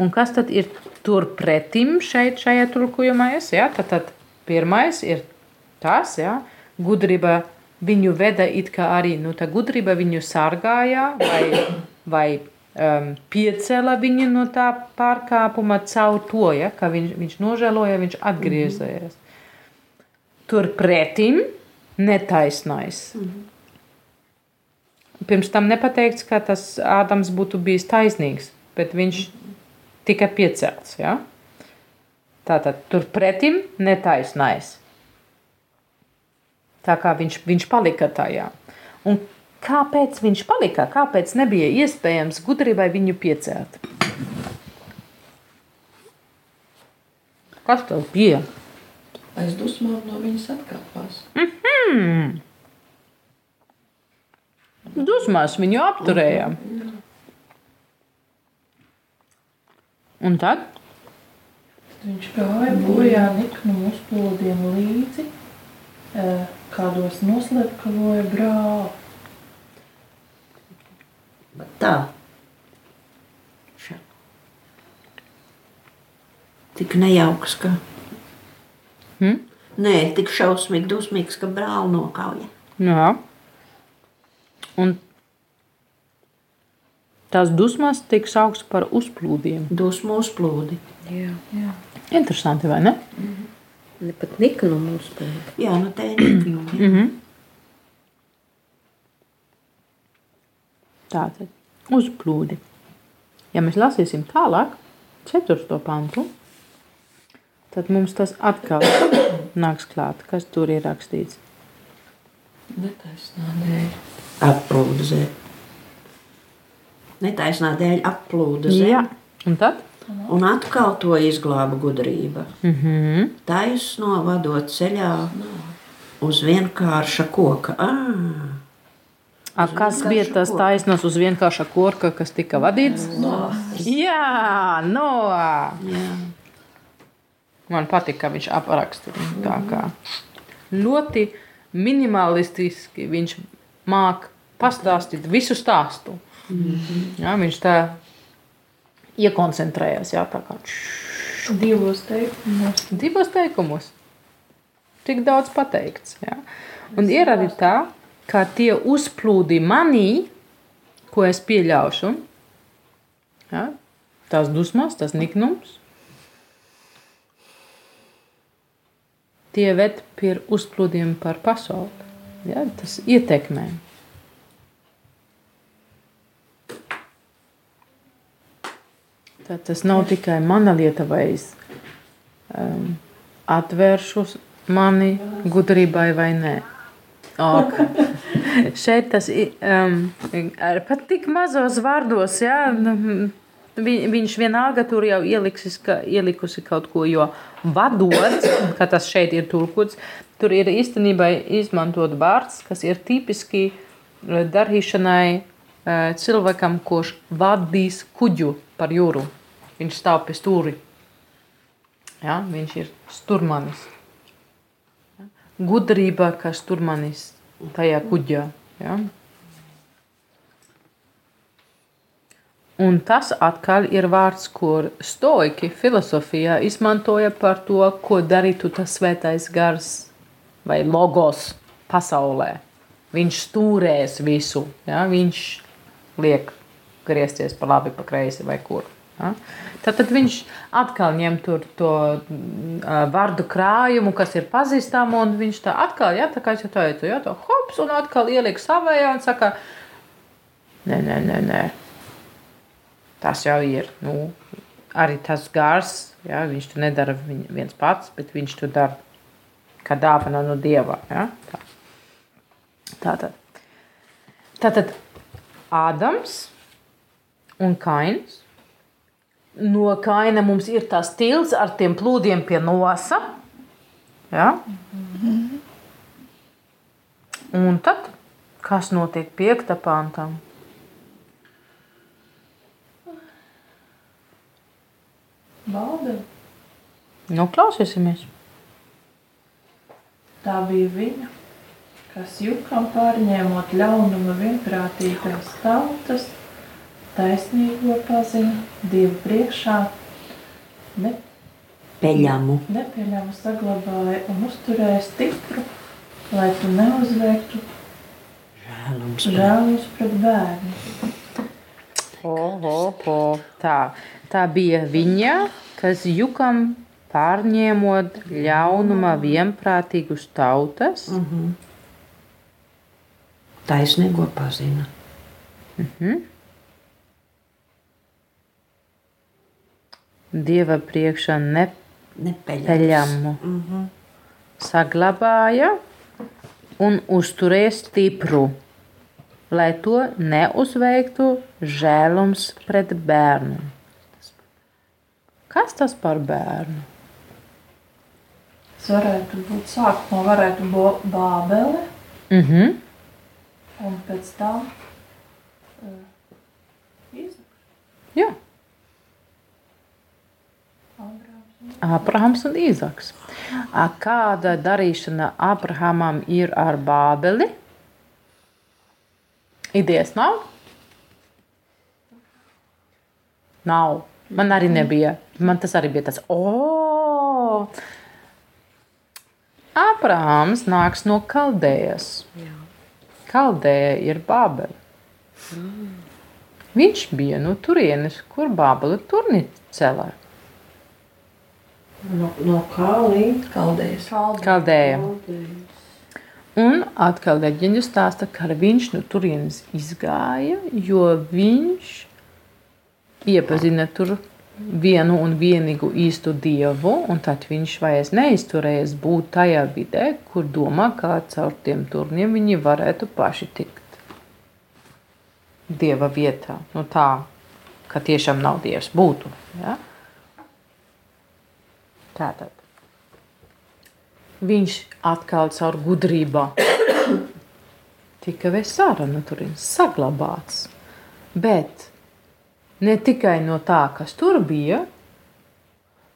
Speaker 2: Un kas tad ir turpretim šeit, šajā tulkojumā? Es, ja? tad, tad pirmais ir tas, ja? gudrība viņu veda it kā arī nu, tā gudrība viņu sargāja vai, vai um, piecēla viņu no tā pārkāpuma caur to, ja, ka viņš, viņš nožēloja, viņš atgriezās. Turpretim netaisnais. Pirms tam nepateikts, ka tas Ādams būtu bijis taisnīgs, bet viņš tika piecelts. Ja? Tātad turpretim netaisnais. Tā kā viņš, viņš palika tajā. Un kāpēc viņš palika? Kāpēc nebija iespējams gudrībai viņu piecelt? Kas tev bija?
Speaker 6: Aiz dusmām no viņas atkāpās.
Speaker 2: Hmm. Dusmās viņu apturēja. Un tad?
Speaker 3: Viņš gāja bojā niknu uzplodiem līdzi, eh, kādos noslepkavoja brāli.
Speaker 5: Bet tā. Šā. Tik nejauks, ka.
Speaker 2: Hmm?
Speaker 7: Nē, tik šausmīgi, dusmīgs, ka brāli nokauja.
Speaker 2: Jā. Un tās dusmas tiek sauktas par uzplūdiem.
Speaker 7: Dusmu uzplūdi.
Speaker 5: Jā.
Speaker 2: Interesanti, vai ne?
Speaker 5: Ne pat nika no mums pēc.
Speaker 7: Jā, nu te ir.
Speaker 2: Mm -hmm. Tātad uzplūdi. Ja mēs lasīsim tālāk, 4. pantu, tad mums tas atkal nāks klāt, kas tur ir rakstīts.
Speaker 6: Netaisnā dēļ.
Speaker 7: Applūda zeme. Netaisnā dēļ applūda zeme.
Speaker 2: Jā, un tad?
Speaker 7: Un atkal to izglāba gudrība.
Speaker 2: Mm -hmm.
Speaker 7: Taisno vadot ceļā uz vienkārša koka. Ah,
Speaker 2: A, kas bija tas taisnos uz vienkārša korka, kas tika vadīts? Jā, no.
Speaker 7: jā.
Speaker 2: Man patīk, ka viņš apraksta tā kā ļoti minimalistiski. Viņš māk pastāstīt visu stāstu. Jā, viņš tā iekoncentrējas. Jā, tā kā
Speaker 3: Divos teikumos.
Speaker 2: divos teikumos. Tik daudz pateikts. Jā. Un ir arī tā, ka tie uzplūdi manī, ko es pieļaušu, jā, tās dusmas, tas niknums, tie ved pie uzplūdiem par pasauli. Jā, tas ietekmē. Tā, tas nav tikai mana lieta, vai es um, atvēršu mani gudrībai vai nē. Ok. Šeit tas ir um, pat tik mazos vārdos, jā, nu, vi, viņš vienalga tur jau ieliks, ka, ielikusi kaut ko, jo vadot, kā tas šeit ir tulkots, tur ir īstenībā izmantot vārds, kas ir tipiski eh, darīšanai eh, cilvēkam, kurš vadīs kuģu par jūru. Viņš stāv pie stūri. Ja, viņš ir stūrmanis. Ja. Gudrība, kā stūrmanis tajā kuģā. Ja. Un tas atkal ir vārds, kur stoiki filozofijā izmantoja par to, ko darītu tas svētais gars vai logos pasaulē. Viņš stūrēs visu. Ja? Viņš liek griezties pa labi, pa kreisi vai kur. Ja? Tad, tad viņš atkal ņem to uh, vārdu krājumu, kas ir pazīstama, un viņš tā atkal, ja, tā kā es jau teicu, ja, to hops, un atkal ieliek savējā un saka, nē, nē, nē, nē. Tas jau ir, nu, arī tas gars, ja, viņš to nedara viens pats, bet viņš to dara kā dāvana no Dieva, ja. Tā. Tātad. Tātad Ādams un Kains. No kaina mums ir tas tilts ar tiem plūdiem pie nosa. Ja? Un tad, kas notiek piekta pantam?
Speaker 3: Bābeli.
Speaker 2: Nu, klausīsimies.
Speaker 3: Tā bija viņa, kas jukam pārņēmot ļaunuma vienprātīgās tautas, taisnīgo pazina Dievu priekšā, ne,
Speaker 7: Peļamu.
Speaker 3: nepieļāmu saglabāja un uzturēja stipru, lai tu neuzveiktu
Speaker 7: Žēlums.
Speaker 3: žēlus pret bērnu.
Speaker 2: Oho, oho. Tā. tā bija viņa, kas jukam pārņēmot ļaunuma vienprātīgus tautas.
Speaker 7: Taisnīgo pazina.
Speaker 2: Dieva priekšā
Speaker 7: Nepeļams.
Speaker 2: nepeļamu saglabāja un uzturēja stipru, lai to neuzveiktu žēlums pret bērnu. Kas tas par bērnu?
Speaker 3: Tas varētu būt sākumā, varētu būt Bābele,
Speaker 2: Mm -hmm.
Speaker 3: un pēc tam uh, Īzaks,
Speaker 2: Jā,
Speaker 3: Abrāms.
Speaker 2: Abrahams un Īzaks. A, Kāda darīšana Abrahamam ir ar Bābeli? Idejas nav? Nav. Man arī nebija. Man tas arī bija tas, oh! Abrahāms nāks no Kaldējas. Kaldēja ir Bābele. Viņš bija no turienes, kur Bābele turni celē.
Speaker 4: No, no
Speaker 6: Kaldējas.
Speaker 2: Kaldēja. Un atkal leģenda stāsta, ka viņš no turienes izgāja, jo viņš iepazina tur vienu un vienīgu īstu dievu, un tad viņš vairs neizturējies būt tajā vidē, kur domā, kā caur tiem turniem viņi varētu paši tikt dieva vietā. Nu, tā, ka tiešām nav dievs būtu. Ja? Tātad. Viņš atkal caur gudrību tika vests ārā no turienes, saglabāts. Bet ne tikai no tā, kas tur bija,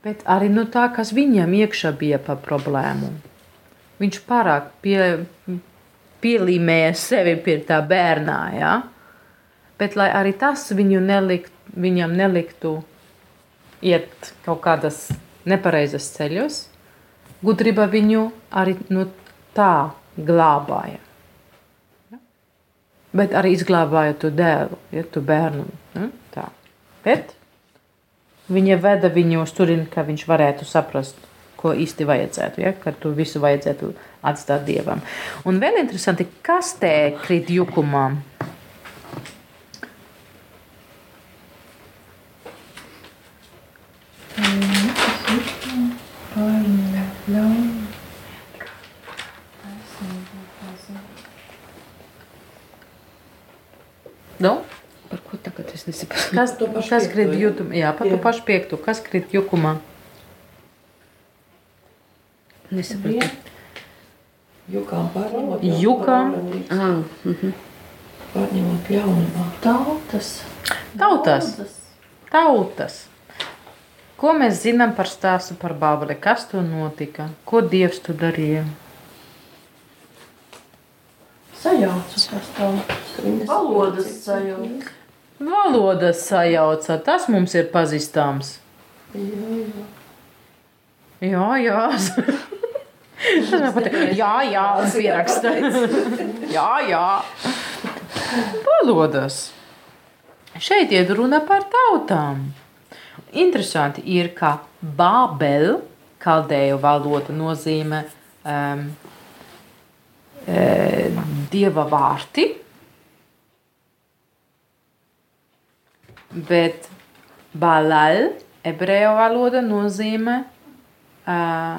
Speaker 2: bet arī no tā, kas viņam iekšā bija par problēmu. Viņš pārāk pie, pielīmēja sevi pie tā bērnā, ja? bet lai arī tas viņu nelikt, viņam neliktu iet kaut kādas nepareizas ceļos, gudrība viņu arī no tā glābāja. Ja? Bet arī izglābāja to dēlu, ja, to bērnu. Ja? Tā. Bet viņa veda viņu uz turieni, ka viņš varētu saprast, ko īsti vajadzētu, ja? ka tu visu vajadzētu atstāt dievam. Un vēl interesanti, kas te krīt jukumā. Nu?
Speaker 5: Par ko tagad es nesaprotu?
Speaker 2: Kas,
Speaker 6: to pašu
Speaker 2: kas krīt
Speaker 6: ja?
Speaker 2: jutumā? Jā, par to
Speaker 6: Jā.
Speaker 2: pašu piekto. Kas krīt jukumā?
Speaker 5: Nesaprotu.
Speaker 6: Jukām pārņemot.
Speaker 2: Jukām?
Speaker 5: Ah, mhm.
Speaker 6: Pārņemot ļaunumā.
Speaker 3: Tautas.
Speaker 2: Tautas.
Speaker 3: Daudzas.
Speaker 2: Tautas. Ko mēs zinām par stāstu par Bābeli? Kas tur notika? Ko Dievs tur darīja?
Speaker 3: Sajauca tās tautas. Valodas sajauca.
Speaker 2: Valodas sajauca. Tas mums ir pazīstams. Jā, jā. Tas man patīk. Jā, jā, un pieraksta. Jā, jā. Valodas. Šeit iet runa par tautām. Interesanti ir, ka Bābel, kaldēju valoda nozīmē um, e, dieva vārti, bet Balal, ebreju valoda nozīmē uh,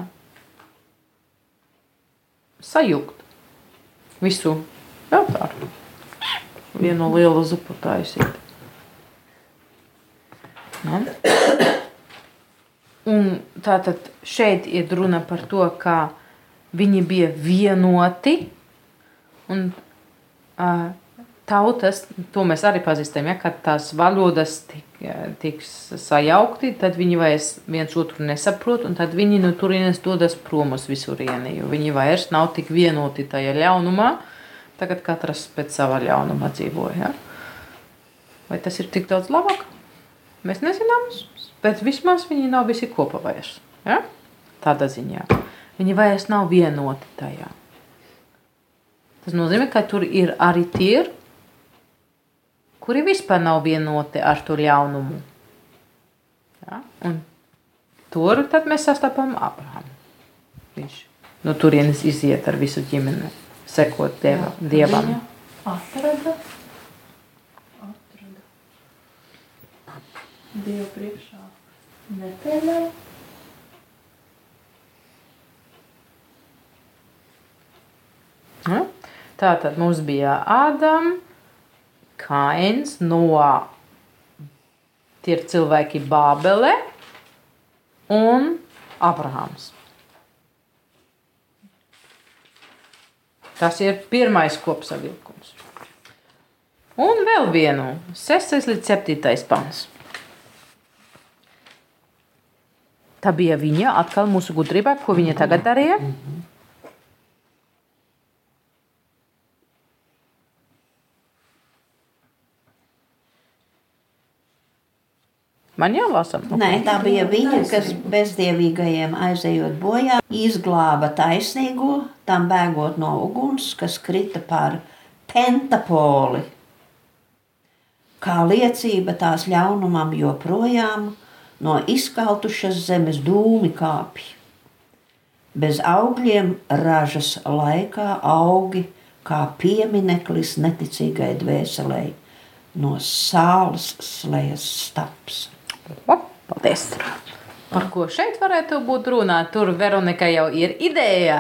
Speaker 2: sajukt visu jautājumu. Vienu lielu zupu taisīt. Nu. Un tātad šeit ir runa par to, ka viņi bija vienoti un uh, tautas, to mēs arī pazīstam, ja, kad tās valodas tik, tiks sajaukti, tad viņi vairs viens otru nesaprot, un tad viņi no turienes dodas prom uz visurieni, jo viņi vairs nav tik vienoti tajā ļaunumā, tagad katrs pēc sava ļaunuma dzīvoja. Ja. Vai tas ir tik daudz labāk? Mēs nezinām, bet vismaz viņi nav visi kopā vairs. Ja? Tādā ziņā. Viņi vairs nav vienoti tajā. Tas nozīmē, ka tur ir arī tie, kuri vispār nav vienoti ar to ļaunumu. Ja? Un tur mēs sastapam Abrahamu. Viņš no turienes iziet ar visu ģimeni, sekot dieva, dievam.
Speaker 3: Viņa atrada. Atrada. Dievu priekšā nepieļauj.
Speaker 2: Ja? Tā tad mums bija Ādams, Kains, Noā, tie ir cilvēki Bābele un Abrahams. Tas ir pirmais kopsavilkums. Un vēl vienu, 6 līdz 7 pants. Tā bija viņa atkal mūsu gudrība, ko viņa tagad darīja. Man jālasa.
Speaker 7: Nē, tā bija viņa, kas bezdievīgajiem aizejot bojā, izglāba taisnīgo, tam bēgot no uguns, kas krita par pentapoli. Kā liecība tās ļaunumam joprojām no izkaltušas zemes dūmi kāpj. Bez augļiem ražas laikā augi kā piemineklis neticīgai dvēselē no sāls slējas staps.
Speaker 2: O, paldies! Par ko šeit varētu būt runā? Tur Veronika jau ir idejā.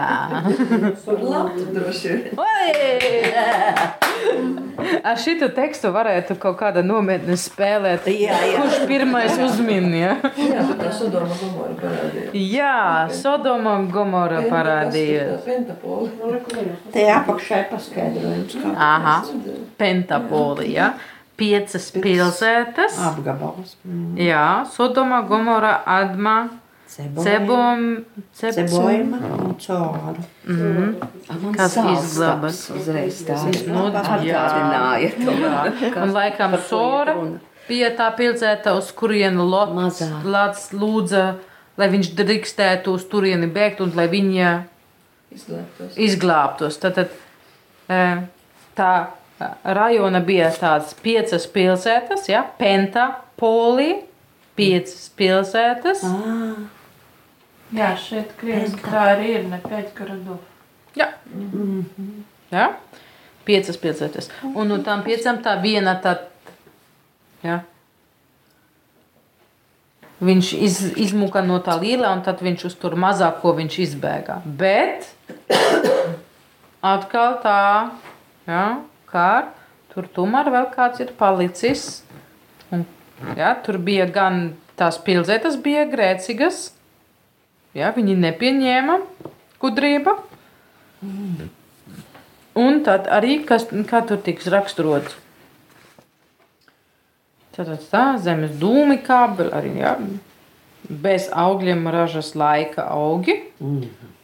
Speaker 6: Par labu droši vien.
Speaker 2: Ar šitu tekstu varētu kaut kāda nometne spēlēt.
Speaker 7: Jā, jā.
Speaker 2: Kurš pirmais uzmin? Ja?
Speaker 6: Jā, tā Sodoma Gomora parādījās.
Speaker 2: Jā, Sodoma Gomora parādījās.
Speaker 6: Pentapoli.
Speaker 7: Te apakšā ir paskaidrojums, kā
Speaker 2: Aha, Pentapolija. Piecas pilsētas.
Speaker 7: apgabals. Mm.
Speaker 2: Jā, Sodoma, Gomora, Adma, Cebom.
Speaker 7: Cebojuma un cora.
Speaker 2: Mhm.
Speaker 5: Man
Speaker 2: Kas
Speaker 5: taps Uzreiz tā.
Speaker 2: Nu, jā. Un laikam Sora bija tā pilsēta, uz kurienu Lots. Lats lūdza, lai viņš drīkstētu uz turieni bēgt un lai viņa
Speaker 6: Izglābtos.
Speaker 2: izglābtos. Tad, tad eh, tā rajona bija tādas piecas pilsētas, ja, Penta, Poli, piecas pilsētas.
Speaker 7: Ah,
Speaker 3: Jā, šeit krieviski tā arī ir, ne pēc garadu.
Speaker 2: Jā. Ja? Piecas pilsētas. Un no tām piecām tā viena tad. Ja? Viņš iz, izmuka no tā lielā, un tad viņš uz tur mazāko viņš izbēga. Bet atkal tā, ja, kā tur tomēr vēl kāds ir palicis. Un, ja, tur bija gan tās pilsētas, bija grēcīgas. Ja, viņi nepieņēma gudrību. Un tad arī, kas, kā tur tiks raksturots, Tātad tā zemes dūmi kāpj arī jā, bez augļiem ražas laika augi.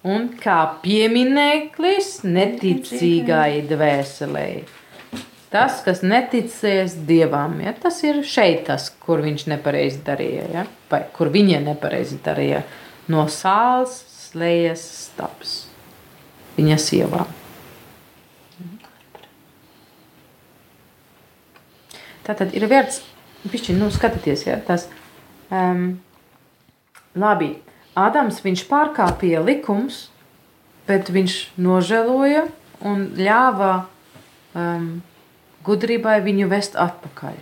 Speaker 2: Un kā piemineklis neticīgai dvēselē. Tas, kas neticēs dievam, ja, tas ir šeit tas, kur viņš nepareizi darīja, ja, vai kur viņa nepareizi darīja. No sāls slēdzas staps viņa sievām. Tātad ir vērts pišķi, nu, skatīties, ja, tas, um, labi, Ādams, viņš pārkāpīja likums, bet viņš nožēloja un ļāva um, gudrībai viņu vest atpakaļ.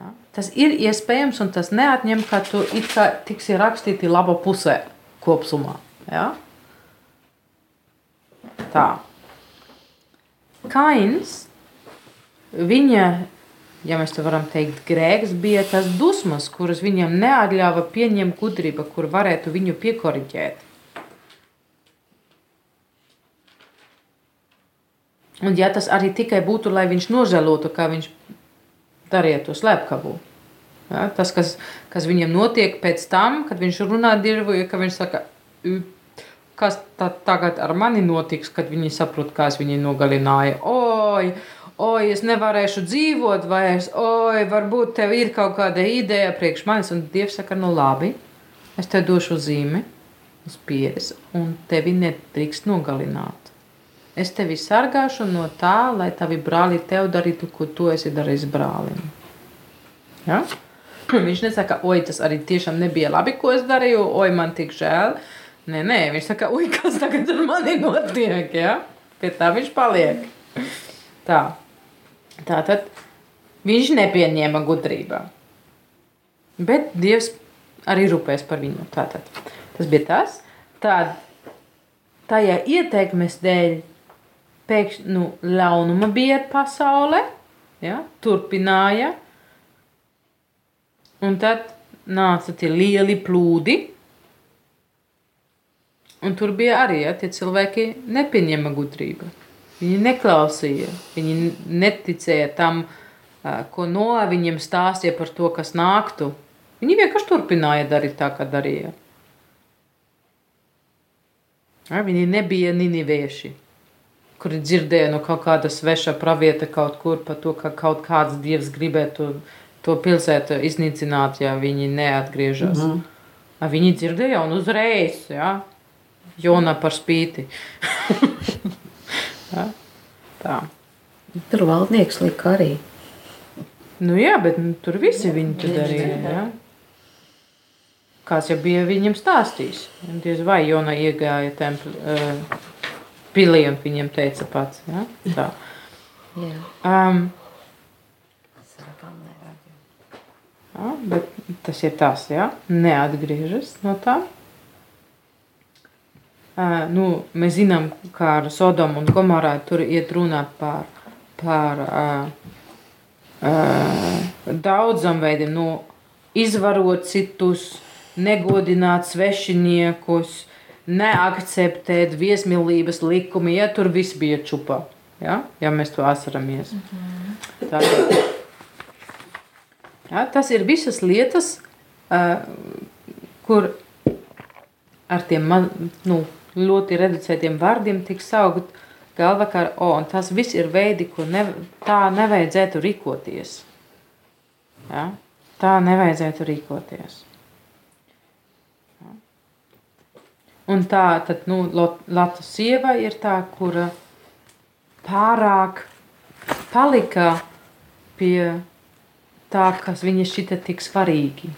Speaker 2: Ja? Tas ir iespējams, un tas neatņem, ka tu it kā tiksi rakstīti laba pusē kopsumā. Ja? Tā. Kains viņa, ja mēs tā varam teikt, grēks bija tas dusmas, kuras viņam neatļāva pieņemt gudrība, kur varētu viņu piekoriģēt. Un ja tas arī tikai būtu, lai viņš nožēlotu, kā viņš darīja to slepkavu. Ja, tas, kas, kas viņam notiek pēc tam, kad viņš runā dirvu, ja ka viņš saka, "Ü, kas tā, tagad ar mani notiks, kad viņi saprot, kā es viņu nogalināju. Oi, oi, es nevarēšu dzīvot vairs, oi, varbūt tev ir kaut kāda ideja priekš manis. Un Dievs saka, nu labi, es tev došu zīmi uz pieres, un tevi nedrīkst nogalināt. Es tevi sargāšu no tā, lai tavi brāli tev darītu, ko tu esi darījis brālim. Ja? Viņš nesaka, oi, tas arī tiešām nebija labi, ko es darīju, oi, man tik žēl. Nē, nē, viņš saka, ui, kas tagad ar mani notiek, ja? Pie tā viņš paliek. Tā. Tā tad viņš nepieņēma gudrībā. Bet Dievs arī rūpēs par viņu. Tātad. Tas bija tas. Tad tajā ieteikmes dēļ pēkšņi nu, ļaunuma bija pasaule, ja? turpināja. Un tad nāca tie lieli plūdi. Un tur bija arī ja, tie cilvēki, nepieņēma gudrību. Viņi neklausīja, viņi neticēja tam, ko no viņiem stāstīja par to, kas nāktu. Viņi vienkārši turpināja darīt tā, kā darīja. Ja, viņi nebija ninivieši, kuri dzirdēja no kaut kāda sveša pravieta kaut kur par to, ka kaut kāds dievs gribētu to pilsētu iznīcināt, ja viņi neatgriežas. Mm -hmm. Viņi dzirdēja un uzreiz, ja? Jona par spīti. ja? Tā.
Speaker 5: Tur valdnieks lika arī.
Speaker 2: Nu jā, bet nu, tur visi viņi to darīja. Ja? Kāds jau bija viņam stāstījis. Diez vai Jona iegāja templi, uh, pilī un viņam teica pats. Ja? Tā.
Speaker 5: Jā.
Speaker 2: Um. Ja, bet tas ir tas, ja neatgriežas no tā. Nu, mēs zinām, ka ar Sodomu un Gomorā tur iet runā par, par daudzam veidiem, nu, izvarot citus, negodināt svešiniekus, neakceptēt viesmīlības likumi, ja tur viss bija čupā. Ja, ja mēs to atceramies. Tātad, Ja, tas ir visas lietas, uh, kur ar tiem man, nu, ļoti reducētiem vārdiem tiek saukt galva, ka oh, un tas viss ir veidi, kur ne, tā nevajadzētu rīkoties. Ja? Tā nevajadzētu rīkoties. Ja? Un tā tad, nu, Latu sieva ir tā, kura pārāk palika pie tā, kas viņa šķita tik svarīgi.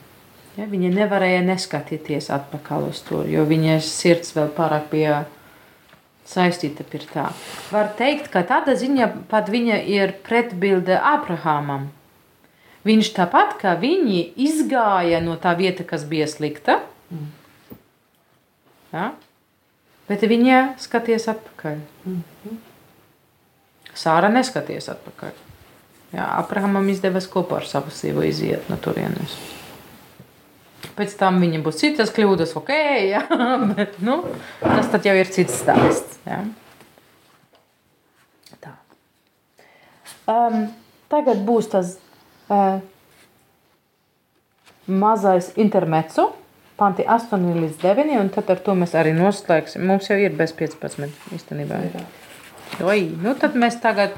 Speaker 2: Ja, viņa nevarēja neskatīties atpakaļ uz to, jo viņas sirds vēl pārāk bija saistīta ar tā. Var teikt, ka tāda ziņa pat viņa ir pretbilde Abrahamam. Viņš tāpat kā viņi izgāja no tā vieta, kas bija slikta, ja, bet viņa skaties atpakaļ. Sāra neskaties atpakaļ. Jā, Abrahamam izdevās kopā ar savu sievu iziet no turienes. Pēc tam viņam būs citas kļūdas, ok, jā, bet nu, tas jau ir cits stāsts. Jā. Tā. Um, tagad būs tas uh, mazais intermezzo, panti 8 līdz 9, un tad ar to mēs arī noslēgsim. Mums jau ir bez 15 īstenībā. Oi, nu tad mēs tagad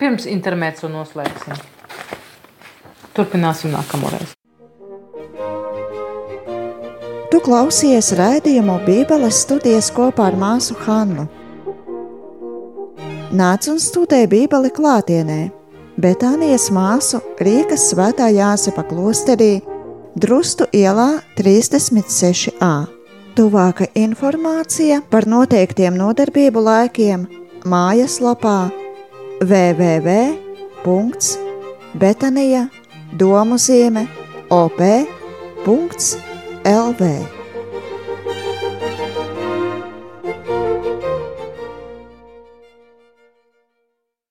Speaker 2: pirms intermezzo noslēgsim. Turpināsim nākamoreiz.
Speaker 1: Tu klausies rādījumu Bībeles studijas kopā ar māsu Hannu. Nāc un studē Bībeli klātienē, bet Anijas māsu Rīgas svētā Jāsepa klosterī Drustu ielā 36a. Tuvāka informācija par noteiktiem nodarbību laikiem mājaslapā www.betanija Elve.